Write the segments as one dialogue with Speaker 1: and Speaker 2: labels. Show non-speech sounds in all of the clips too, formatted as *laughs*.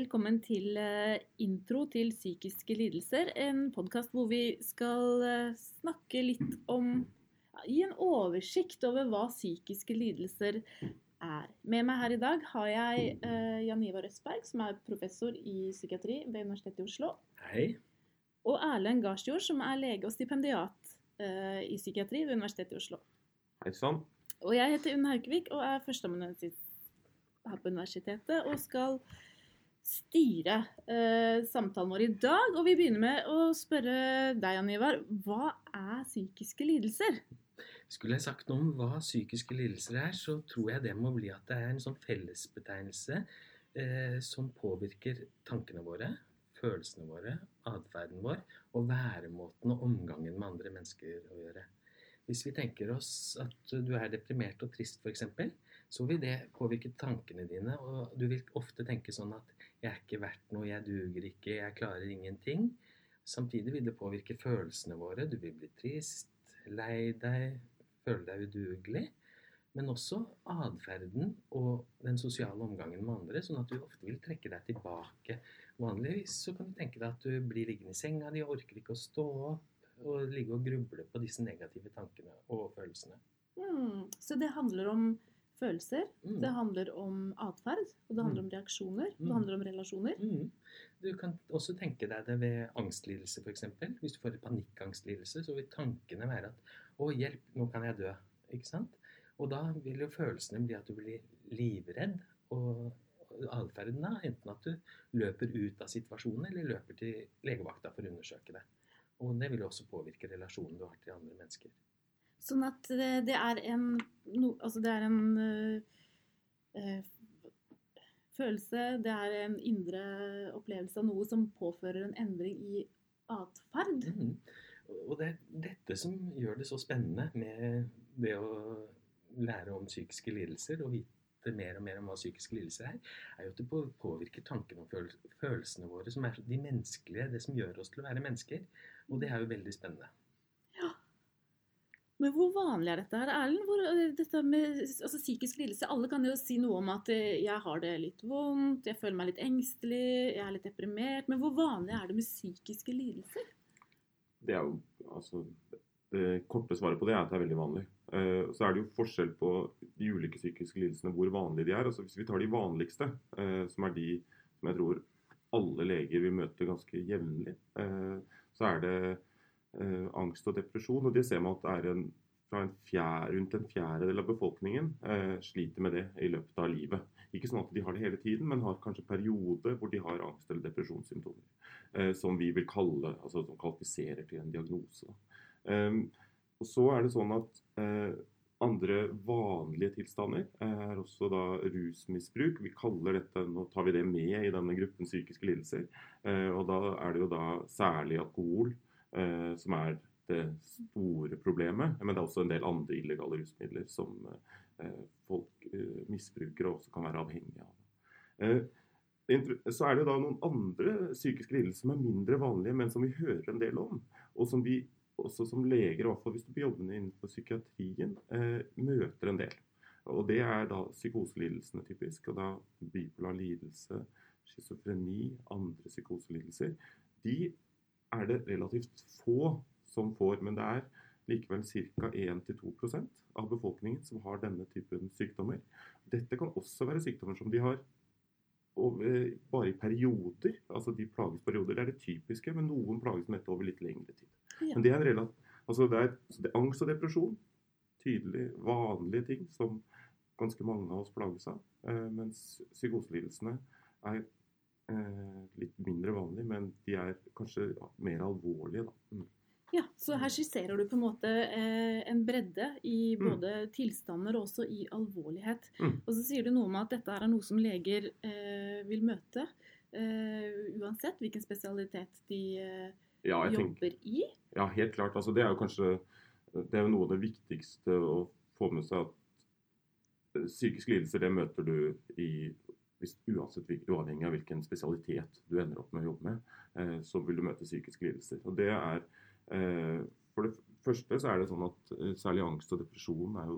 Speaker 1: Velkommen til eh, intro til psykiske lidelser. En podkast hvor vi skal eh, snakke litt om Gi en oversikt over hva psykiske lidelser er. Med meg her i dag har jeg eh, Jan Ivar Østberg, som er professor i psykiatri ved Universitetet i Oslo.
Speaker 2: Hei.
Speaker 1: Og Erlend Garsjord, som er lege og stipendiat i psykiatri ved Universitetet i Oslo.
Speaker 3: Hei sann.
Speaker 1: Og jeg heter Unn Haukevik og er førsteamanuensis her på universitetet og skal styre eh, samtalen vår i dag. Og vi begynner med å spørre deg, Jan Ivar. Hva er psykiske lidelser?
Speaker 2: Skulle jeg sagt noe om hva psykiske lidelser er, så tror jeg det må bli at det er en sånn fellesbetegnelse eh, som påvirker tankene våre, følelsene våre, atferden vår og væremåten og omgangen med andre mennesker å gjøre. Hvis vi tenker oss at du er deprimert og trist f.eks., så vil det påvirke tankene dine. Og du vil ofte tenke sånn at 'jeg er ikke verdt noe, jeg duger ikke, jeg klarer ingenting'. Samtidig vil det påvirke følelsene våre. Du vil bli trist, lei deg, føle deg udugelig. Men også atferden og den sosiale omgangen med andre, sånn at du ofte vil trekke deg tilbake. Vanligvis så kan du tenke deg at du blir liggende i senga di og orker ikke å stå opp og ligge og gruble på disse negative tankene og følelsene.
Speaker 1: Mm, så det handler om følelser,
Speaker 2: Mm.
Speaker 1: det handler om atferd, og det handler
Speaker 2: Mm.
Speaker 1: om reaksjoner,
Speaker 2: Mm.
Speaker 1: det handler om relasjoner.
Speaker 2: Mm. Du kan også tenke deg det ved angstlidelse f.eks. Hvis du får en panikkangstlidelse, så vil tankene være at 'Å, hjelp, nå kan jeg dø'. Ikke sant? Og da vil jo følelsene bli at du blir livredd. Og atferden da, enten at du løper ut av situasjonen, eller løper til legevakta for å undersøke det. Og det vil også påvirke relasjonen du har til andre mennesker.
Speaker 1: Sånn at det, det er en no, Altså det er en øh, øh, følelse, det er en indre opplevelse av noe som påfører en endring i atferd.
Speaker 2: Mm. Og det er dette som gjør det så spennende med det å lære om psykiske lidelser og vite mer og mer om hva psykiske lidelser er, er jo at det påvirker tankene og følelsene våre, som er de menneskelige, det som gjør oss til å være mennesker. Og det er jo veldig spennende.
Speaker 1: Men hvor vanlig er dette her, Erlend? Hvor, øh, dette med altså, psykisk lidelse Alle kan jo si noe om at øh, jeg har det litt vondt, jeg føler meg litt engstelig, jeg er litt deprimert. Men hvor vanlig er det med psykiske lidelser?
Speaker 3: Det er jo altså Det korte svaret på det er at det er veldig vanlig. Eh, så er det jo forskjell på de ulike psykiske lidelsene, hvor vanlige de er. Altså Hvis vi tar de vanligste, eh, som er de som jeg tror alle leger vil møte ganske jevnlig, eh, så er det eh, angst og depresjon. Og det ser man at en, en fjerde, rundt en fjerdedel av befolkningen eh, sliter med det i løpet av livet. Ikke sånn at de har det hele tiden, men har kanskje perioder hvor de har angst- eller depresjonssymptomer. Eh, som vi vil kalle, altså som kvalifiserer til en diagnose. Um, og så er det sånn at eh, andre vanlige tilstander er også da rusmisbruk. Vi kaller dette, Nå tar vi det med i denne gruppen psykiske lidelser. Eh, og da er det jo da særlig alkohol eh, som er det store problemet. Men det er også en del andre illegale rusmidler som eh, folk eh, misbruker og også kan være avhengige av. Eh, så er det da noen andre psykiske lidelser som er mindre vanlige, men som vi hører en del om. Og som vi også som leger, i hvert fall hvis du blir jobbende innenfor psykiatrien, eh, møter en del. Og det er da psykoselidelsene typisk. Og da bipolar lidelse, schizofreni, andre psykoselidelser. De er det relativt få som får, men det er likevel ca. 1-2% av befolkningen som har denne typen sykdommer. Dette kan også være sykdommer som de har over, bare i perioder. Altså de plages perioder. Det er det typiske, men noen plages med dette over litt lengre tid.
Speaker 1: Ja.
Speaker 3: Men det er en relativt Altså det er, det er angst og depresjon. Tydelig vanlige ting som ganske mange av oss plages av. Eh, mens psykoselidelsene er eh, litt mindre vanlige, men de er kanskje mer alvorlige, da. Mm.
Speaker 1: Ja, Så her skisserer du på en måte eh, en bredde i både tilstander og også i alvorlighet.
Speaker 3: Mm.
Speaker 1: Og så sier du noe om at dette er noe som leger eh, vil møte, eh, uansett hvilken spesialitet de eh,
Speaker 3: Ja, jobber tenker,
Speaker 1: i.
Speaker 3: ja, helt klart. Altså, det er jo kanskje det er jo noe av det viktigste å få med seg at eh, psykiske lidelser det møter du i hvis, uansett uavhengig av hvilken spesialitet du ender opp med å jobbe med, eh, så vil du møte psykiske lidelser. Og det er eh, for det første så er det sånn at eh, særlig angst og depresjon er jo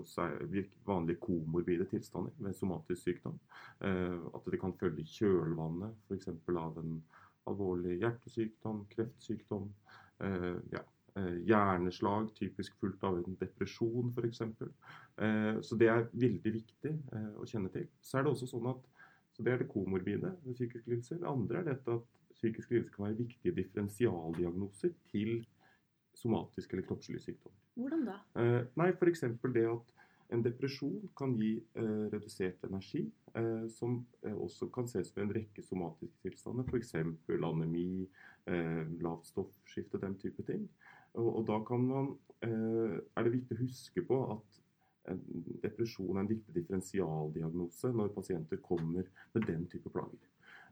Speaker 3: vanlige komorbide tilstander ved somatisk sykdom. At det kan følge kjølvannet f.eks. av en alvorlig hjertesykdom, kreftsykdom. Ja, hjerneslag, typisk fulgt av en depresjon f.eks. Så det er veldig viktig å kjenne til. Så er det også sånn at så Det er det komorbide ved psykiske lidelser. Det andre er dette at psykiske lidelser kan være viktige differensialdiagnoser til somatisk eller kroppslig sykdom.
Speaker 1: Hvordan da?
Speaker 3: Eh, nei, F.eks. det at en depresjon kan gi eh, redusert energi, eh, som eh, også kan ses ved en rekke somatiske tilstander, f.eks. anemi, eh, lavt stoffskifte, den type ting. Og, og da man, eh, er det viktig å huske på at depresjon er en viktig differensialdiagnose når pasienter kommer med den type plager.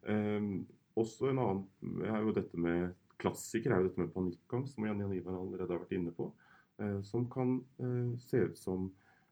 Speaker 3: Um, også en annen er jo dette med klassiker er jo dette med panikkangst, som Jan Jan Ivar allerede har vært inne på. Eh, som kan eh, se ut som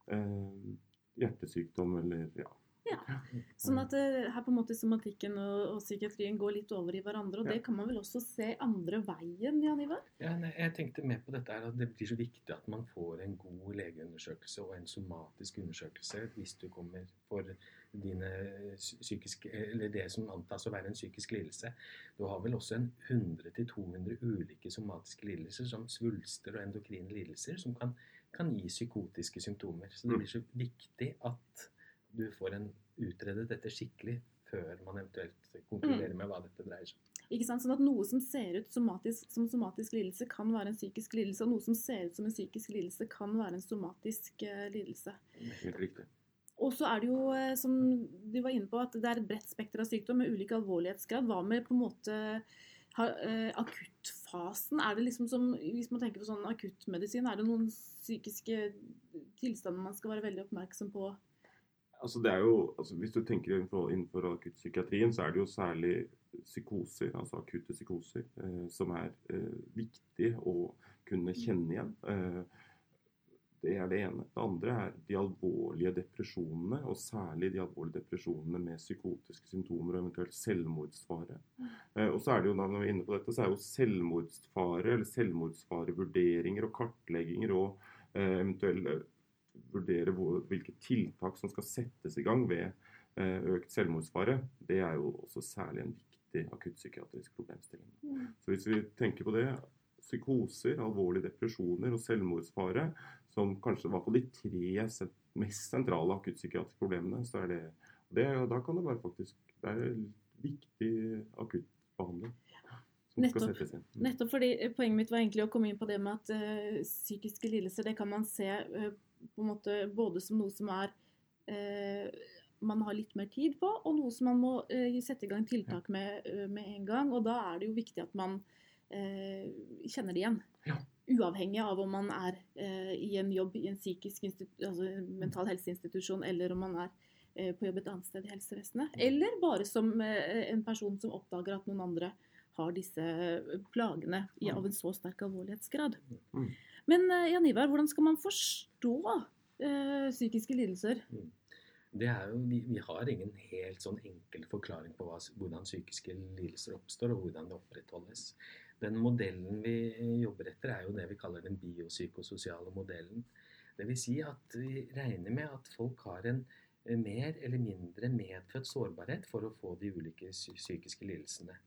Speaker 3: eh, hjertesykdom eller ja.
Speaker 1: Ja. Sånn at her på en måte somatikken og, og, psykiatrien går litt over i hverandre. Og ja. det kan man vel også se andre veien, Jan Ivar?
Speaker 2: Ja, nei, jeg tenkte mer på dette her, at det blir så viktig at man får en god legeundersøkelse og en somatisk undersøkelse hvis du kommer for dine psykiske, eller det som antas å være en psykisk lidelse. Du har vel også en 100-200 ulike somatiske lidelser, som svulster og endokrine lidelser, som kan, kan, gi psykotiske symptomer. Så det mm. blir så viktig at du får en utredet dette skikkelig før man eventuelt konkluderer mm. med hva dette dreier seg om.
Speaker 1: Ikke sant? Sånn at Noe som ser ut somatisk, som somatisk lidelse, kan være en psykisk lidelse. Og noe som ser ut som en psykisk lidelse, kan være en somatisk uh, lidelse.
Speaker 3: Helt riktig.
Speaker 1: Og så er det jo, eh, som du var inne på, at det er et bredt spekter av sykdom med ulik alvorlighetsgrad. Hva med på en måte uh, akuttfasen? Er det liksom som, Hvis man tenker på sånn akuttmedisin, er det noen psykiske tilstander man skal være veldig oppmerksom på?
Speaker 3: Altså det er jo, altså Hvis du tenker innenfor, innenfor akuttpsykiatrien, så er det jo særlig psykoser, altså akutte psykoser, eh, som er eh, viktig å kunne kjenne igjen. Eh, det er det ene. Det andre er de alvorlige depresjonene, og særlig de alvorlige depresjonene med psykotiske symptomer og eventuelt selvmordsfare. Eh, og så er det jo, når vi er inne på dette, så er jo selvmordsfare eller selvmordsfarevurderinger og kartlegginger og eh, eventuelle vurdere hvor, hvilke tiltak som skal settes i gang ved eh, økt selvmordsfare, det er jo også særlig en viktig akuttpsykiatrisk problemstilling. Mm. Så hvis vi tenker på det, psykoser, alvorlige depresjoner og selvmordsfare, som kanskje var på de tre mest sentrale akuttpsykiatriske problemene, så er det, det Da kan det være faktisk det er viktig akuttbehandling.
Speaker 1: Nettopp, nettopp, fordi Poenget mitt var egentlig å komme inn på det med at uh, psykiske lidelser det kan man se uh, på en måte både som noe som er eh, man har litt mer tid på, og noe som man må sette i gang tiltak med med en gang. Og da er det jo viktig at man kjenner det igjen. Ja uavhengig av om man er eh, i en jobb i en psykisk altså mental helseinstitusjon, eller om man er eh, på jobb et annet sted i helsevesenet. Eller bare som eh, en person som oppdager at noen andre har disse plagene i, av en så sterk alvorlighetsgrad. Mm. Men eh, Jan Ivar, hvordan skal man forstå eh, psykiske lidelser? Mm.
Speaker 2: Det er jo, vi, vi, har ingen helt sånn enkel forklaring på hva, hvordan psykiske lidelser oppstår, og hvordan det opprettholdes den modellen vi jobber etter, er jo det vi kaller den biopsykososiale modellen. Dvs. Si at vi regner med at folk har en eh, mer eller mindre medfødt sårbarhet for å få de ulike psykiske lidelsene.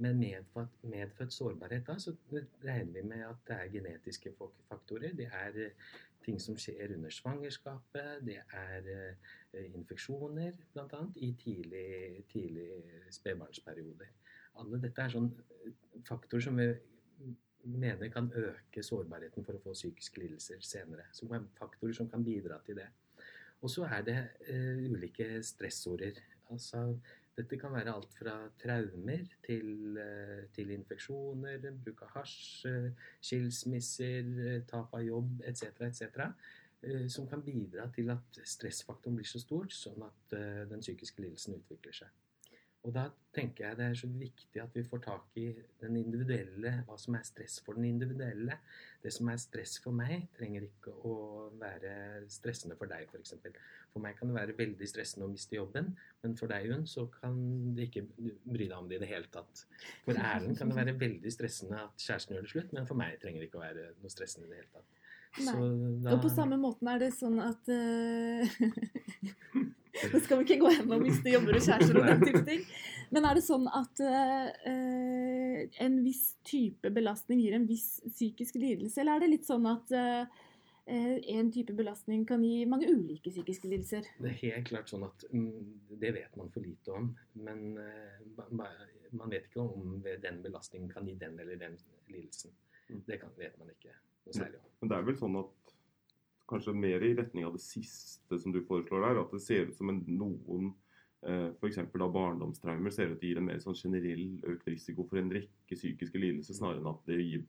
Speaker 2: Med medfødt, medfødt sårbarhet da, så regner vi med at det er genetiske faktorer. Det er eh, ting som skjer under svangerskapet. Det er uh, infeksjoner, bl.a. i tidlig, tidlig spedbarnsperioder. Alle dette er sånn faktorer som vi mener kan øke sårbarheten for å få psykiske lidelser senere. Som er faktorer som kan bidra til det. Og så er det uh, ulike stressorer. Altså, dette kan være alt fra traumer til, uh, til infeksjoner, bruk av hasj, uh, skilsmisser, tap av jobb etc. etc. Som kan bidra til at stressfaktoren blir så stor, sånn at den psykiske lidelsen utvikler seg. Og da tenker jeg det er så viktig at vi får tak i den individuelle, hva som er stress for den individuelle. Det som er stress for meg, trenger ikke å være stressende for deg, f.eks. For, for meg kan det være veldig stressende å miste jobben, men for deg, hun, så kan det ikke bry deg om det i det hele tatt. For Erlend kan det være veldig stressende at kjæresten gjør det slutt, men for meg trenger det ikke å være noe stressende i det hele tatt.
Speaker 1: Da... Og på samme måten er det sånn at uh... *laughs* Nå skal vi ikke gå gjennom du jobber og kjærester og den type ting. Men er det sånn at uh, en viss type belastning gir en viss psykisk lidelse, eller er det litt sånn at uh, en type belastning kan gi mange ulike psykiske lidelser?
Speaker 2: Det er helt klart sånn at um, det vet man for lite om. Men man vet ikke om den belastningen kan gi den eller den lidelsen. Mm. Det vet man ikke noe særlig.
Speaker 3: Men det er vel sånn at kanskje mer i retning av det siste som du foreslår der. At det ser ut som en, noen eh, f.eks. barndomstraumer ser ut til å gi en mer sånn generell økt risiko for en rekke psykiske lidelser, snarere enn at det gir,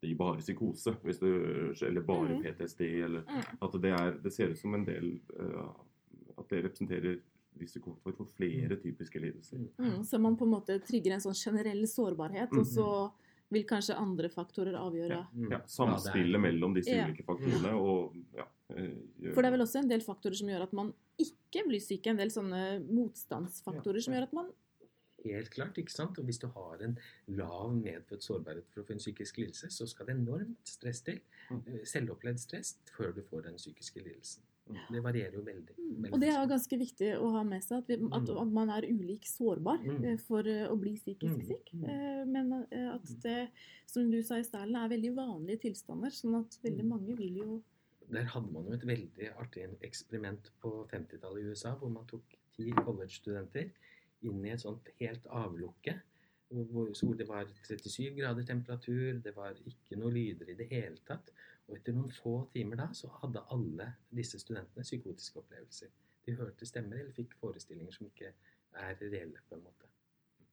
Speaker 3: det gir bare psykose du, eller bare mm. PTSD. Eller, mm. at det, er, det, ser ut som en del uh, At det representerer risiko for, for flere typiske lidelser.
Speaker 1: Mm, så man på en måte trigger en sånn generell sårbarhet, og så vil kanskje andre faktorer avgjøre
Speaker 3: Ja, ja Samspillet mellom disse ja. ulike faktorene. Og, ja,
Speaker 1: eh, For det er vel også en del faktorer som gjør at man ikke blir syk? En del sånne motstandsfaktorer som gjør at man
Speaker 2: Helt klart. ikke sant? Og Hvis du har en lav medfødt sårbarhet for å få en psykisk lidelse, så skal det enormt stress til. Mm. Eh, selvopplevd stress før du får den psykiske lidelsen. Det varierer jo veldig.
Speaker 1: Mm. Og det er ganske viktig å ha med seg, at, vi, at, mm. at man er ulik sårbar mm. Eh, for eh, å bli psykisk syk. Eh, men at det, som du sa i stælen, er veldig vanlige tilstander. Sånn at veldig mange vil jo
Speaker 2: Der hadde man jo et veldig artig eksperiment på 50-tallet i USA, hvor man tok ti college-studenter inn i et sånt helt avlukke. Hvor det var 37 grader temperatur, det var ikke noe lyder i det hele tatt. Og etter noen få timer da, så hadde alle disse studentene psykotiske opplevelser. De hørte stemmer eller fikk forestillinger som ikke er reelle, på en måte.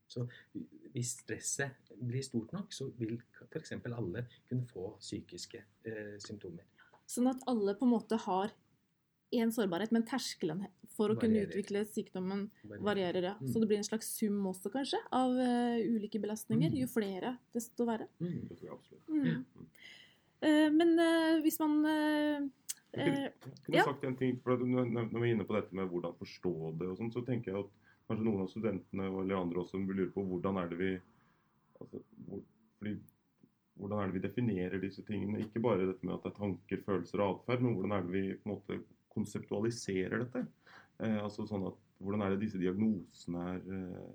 Speaker 2: Så hvis stresset blir stort nok, så vil f.eks. alle kunne få psykiske eh, symptomer.
Speaker 1: Sånn at alle på en måte har én sårbarhet, men terskelen for å varierer. kunne utvikle sykdommen varierer. varierer ja. mm. Så det blir en slags sum også, kanskje, av uh, ulike belastninger. Mm. Jo flere, desto verre.
Speaker 3: Mm, det tror jeg absolutt.
Speaker 1: Eh, men eh, hvis man
Speaker 3: eh, jeg kunne, sagt en ting, for Når vi er inne på dette med hvordan forstå det, og sånt, så tenker jeg at kanskje noen av studentene eller andre også vil lure på hvordan er det vi altså, hvor, fordi, hvordan er det vi definerer disse tingene? Ikke bare dette med at det er tanker, følelser og atferd, men hvordan er det vi på en måte konseptualiserer dette? Eh, altså sånn at, Hvordan er det disse diagnosene er eh,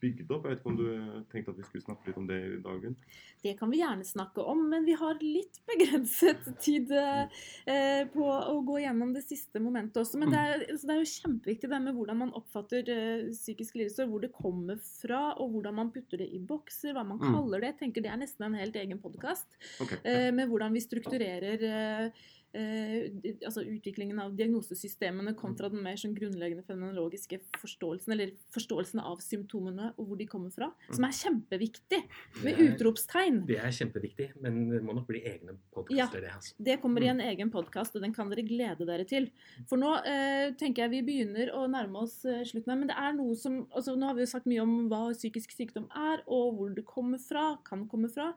Speaker 3: bygd opp. Jeg vet ikke om du tenkte at vi skulle snakke litt om det i dagen?
Speaker 1: Det kan vi gjerne snakke om, men vi har litt *laughs* begrenset tid eh, på å gå gjennom det siste momentet også. Men det er, altså, det er jo kjempeviktig det med hvordan man oppfatter eh, psykisk lidelse, hvor det kommer fra, og hvordan man putter det i bokser, hva man mm. kaller det. Jeg tenker Det er nesten en helt egen podkast okay. eh, med hvordan vi strukturerer eh, eh, altså utviklingen av diagnosesystemene kontra den mer sånn grunnleggende fenomenologiske forståelsen, eller forståelsen av symptomene og hvor de kommer fra, som er kjempeviktig, med utropstegn.
Speaker 2: Det er kjempeviktig, men det må nok bli egne podkaster,
Speaker 1: ja, det. Altså. Det kommer i mm. en egen podkast, og den kan dere glede dere til. For nå eh, tenker jeg vi begynner å nærme oss eh, slutten her, men det er noe som altså Nå har vi jo sagt mye om hva psykisk sykdom er, og hvor det kommer fra, kan komme fra.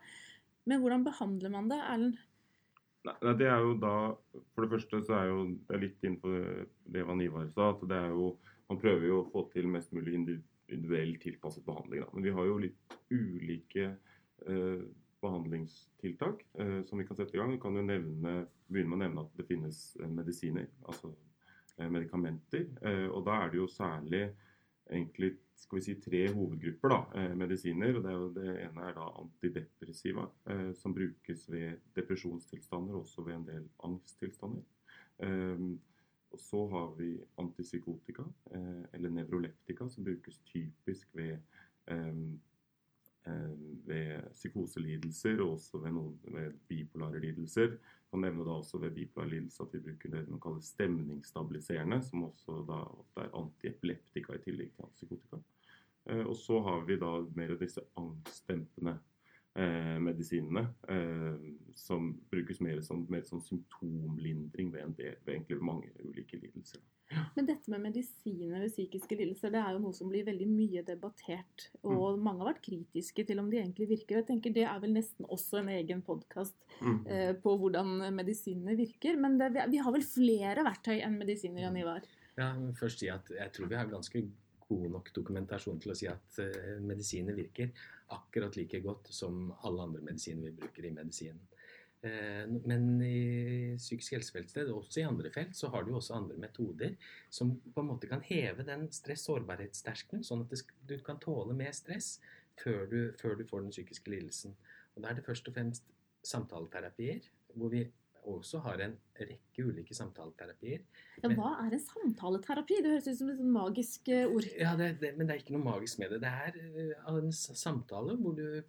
Speaker 1: Men hvordan behandler man det, Erlend?
Speaker 3: Nei, det er jo da For det første så er jo det er litt innenfor det Van Ivar sa. at det er jo, Man prøver jo å få til mest mulig individuell tilpasset behandling. Da. Men vi har jo litt ulike eh, behandlingstiltak eh, som vi kan sette i gang. Vi kan jo nevne, begynne med å nevne at det finnes eh, medisiner, altså eh, medikamenter. Eh, og da er det jo særlig egentlig skal vi si, tre hovedgrupper da, eh, medisiner. og Det, det ene er da antidepressiva, eh, som brukes ved depresjonstilstander, også ved en del angsttilstander. Eh, og så har vi antipsykotika, eh, eller nevroleptika, som brukes typisk ved, eh, eh, ved psykoselidelser og også ved, noen, ved bipolare lidelser. Kan nevne da også ved bipolar lidelse at vi bruker det man kaller stemningsstabiliserende, som også da ofte er antiepileptika i tillegg til antipsykotika. Eh, og så har vi da mer av disse angstdempende eh, medisinene eh, som brukes mer som, mer som symptomlindring ved, en del, ved egentlig mange ulike lidelser.
Speaker 1: Men dette med medisiner ved psykiske lidelser det er jo noe som blir veldig mye debattert. Og
Speaker 3: Mm.
Speaker 1: mange har vært kritiske til om de egentlig virker. Jeg tenker Det er vel nesten også en egen podkast
Speaker 3: Mm.
Speaker 1: eh, på hvordan medisinene virker. Men det, vi har vel flere verktøy enn medisiner, Jan Ivar?
Speaker 2: Ja, men først si at jeg tror vi har ganske god nok dokumentasjon til å si at uh, medisiner virker akkurat like godt som alle andre medisiner vi bruker i medisinen. Uh, men i psykisk helsefeltsted, og også i andre felt, så har du også andre metoder som på en måte kan heve den stress-sårbarhetsterskelen, sånn at det, du kan tåle mer stress før du, før du får den psykiske lidelsen. Og Da er det først og fremst samtaleterapier, hvor vi også har en rekke ulike samtaleterapier.
Speaker 1: Ja, hva er en samtaleterapi? Det høres ut som et sånn magisk eh, ord.
Speaker 2: Ja, det, det, men det er ikke noe magisk med det. Det er eh, en samtale hvor du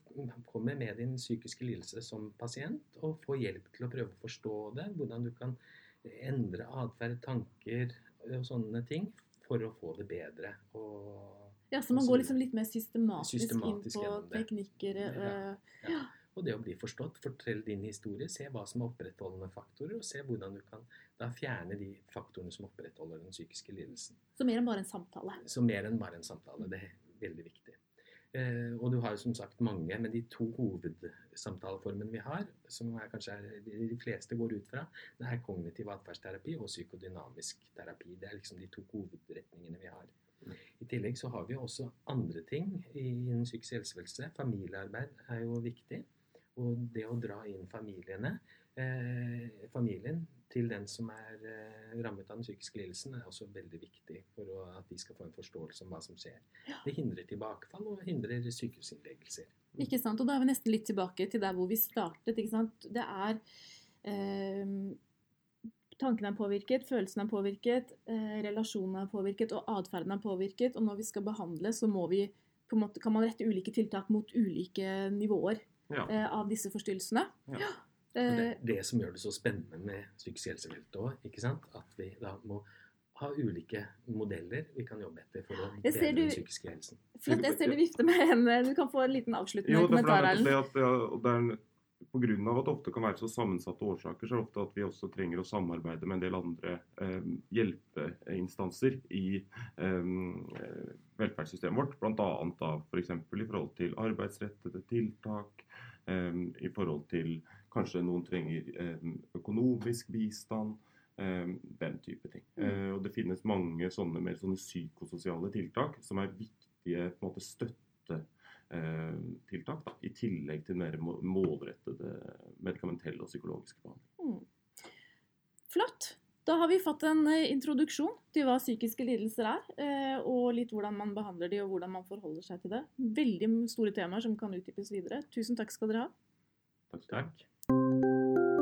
Speaker 2: kommer med din psykiske lidelse som pasient og får hjelp til å prøve å forstå det. Hvordan du kan endre atferd, tanker og sånne ting for å få det bedre. Og,
Speaker 1: Ja, Så man går liksom litt mer systematisk,
Speaker 2: Systematisk
Speaker 1: inn på teknikker?
Speaker 2: Ja,
Speaker 1: ja. Ja.
Speaker 2: Og det å bli forstått. Fortell din historie. Se hva som er opprettholdende faktorer, og se hvordan du kan da fjerne de faktorene som opprettholder den psykiske lidelsen.
Speaker 1: Så mer enn bare en samtale.
Speaker 2: Så mer enn bare en samtale. Det er veldig viktig. Eh, og du har jo som sagt mange, men de to hovedsamtaleformene vi har, som er kanskje er, de fleste går ut fra, det er kognitiv atferdsterapi og psykodynamisk terapi. Det er liksom de to hovedretningene vi har. I tillegg så har vi også andre ting innen psykisk helsevelse. Familiearbeid er jo viktig. Og det å dra inn familiene, eh, familien til den som er eh, rammet av den psykiske lidelsen, er også veldig viktig for å, at de skal få en forståelse om hva som skjer. Det hindrer tilbakefall og hindrer sykehusinnleggelser.
Speaker 1: Ikke sant? Og da er vi nesten litt tilbake til der hvor vi startet. ikke sant? Det er eh, Tankene er påvirket, følelsene er påvirket, eh, relasjonene er påvirket og atferden er påvirket. Og når vi skal behandle, så må vi måte, kan man rette ulike tiltak mot ulike nivåer
Speaker 3: Ja.
Speaker 1: eh, av disse forstyrrelsene.
Speaker 3: Ja.
Speaker 2: Det
Speaker 1: Eh,
Speaker 2: er det som gjør det så spennende med psykisk helsefeltet òg, ikke sant? At vi da må ha ulike modeller vi kan jobbe etter for å bedre
Speaker 1: du, den
Speaker 2: psykiske helsen.
Speaker 1: flott, jeg ser du vifter med hendene. Du kan få en liten avsluttende
Speaker 3: det
Speaker 1: kommentar,
Speaker 3: det,
Speaker 1: Erlend.
Speaker 3: og det er av at det ofte kan være så sammensatte årsaker, så er det ofte at vi også trenger å samarbeide med en del andre eh, hjelpeinstanser i eh, velferdssystemet vårt. Bl.a. da f.eks. For i forhold til arbeidsrettede tiltak, eh, i forhold til kanskje noen trenger eh, økonomisk bistand. eh, den type ting. Eh, og det finnes mange sånne mer sånne psykososiale tiltak som er viktige på en måte støtte tiltak, da, i tillegg til mer målrettede medikamentelle og psykologiske behandling.
Speaker 1: Mm. Flott. Da har vi fått en eh, introduksjon til hva psykiske lidelser er, eh, og litt hvordan man behandler de og hvordan man forholder seg til det. Veldig store temaer som kan utdypes videre. Tusen takk skal dere ha.
Speaker 3: Takk.
Speaker 2: Takk.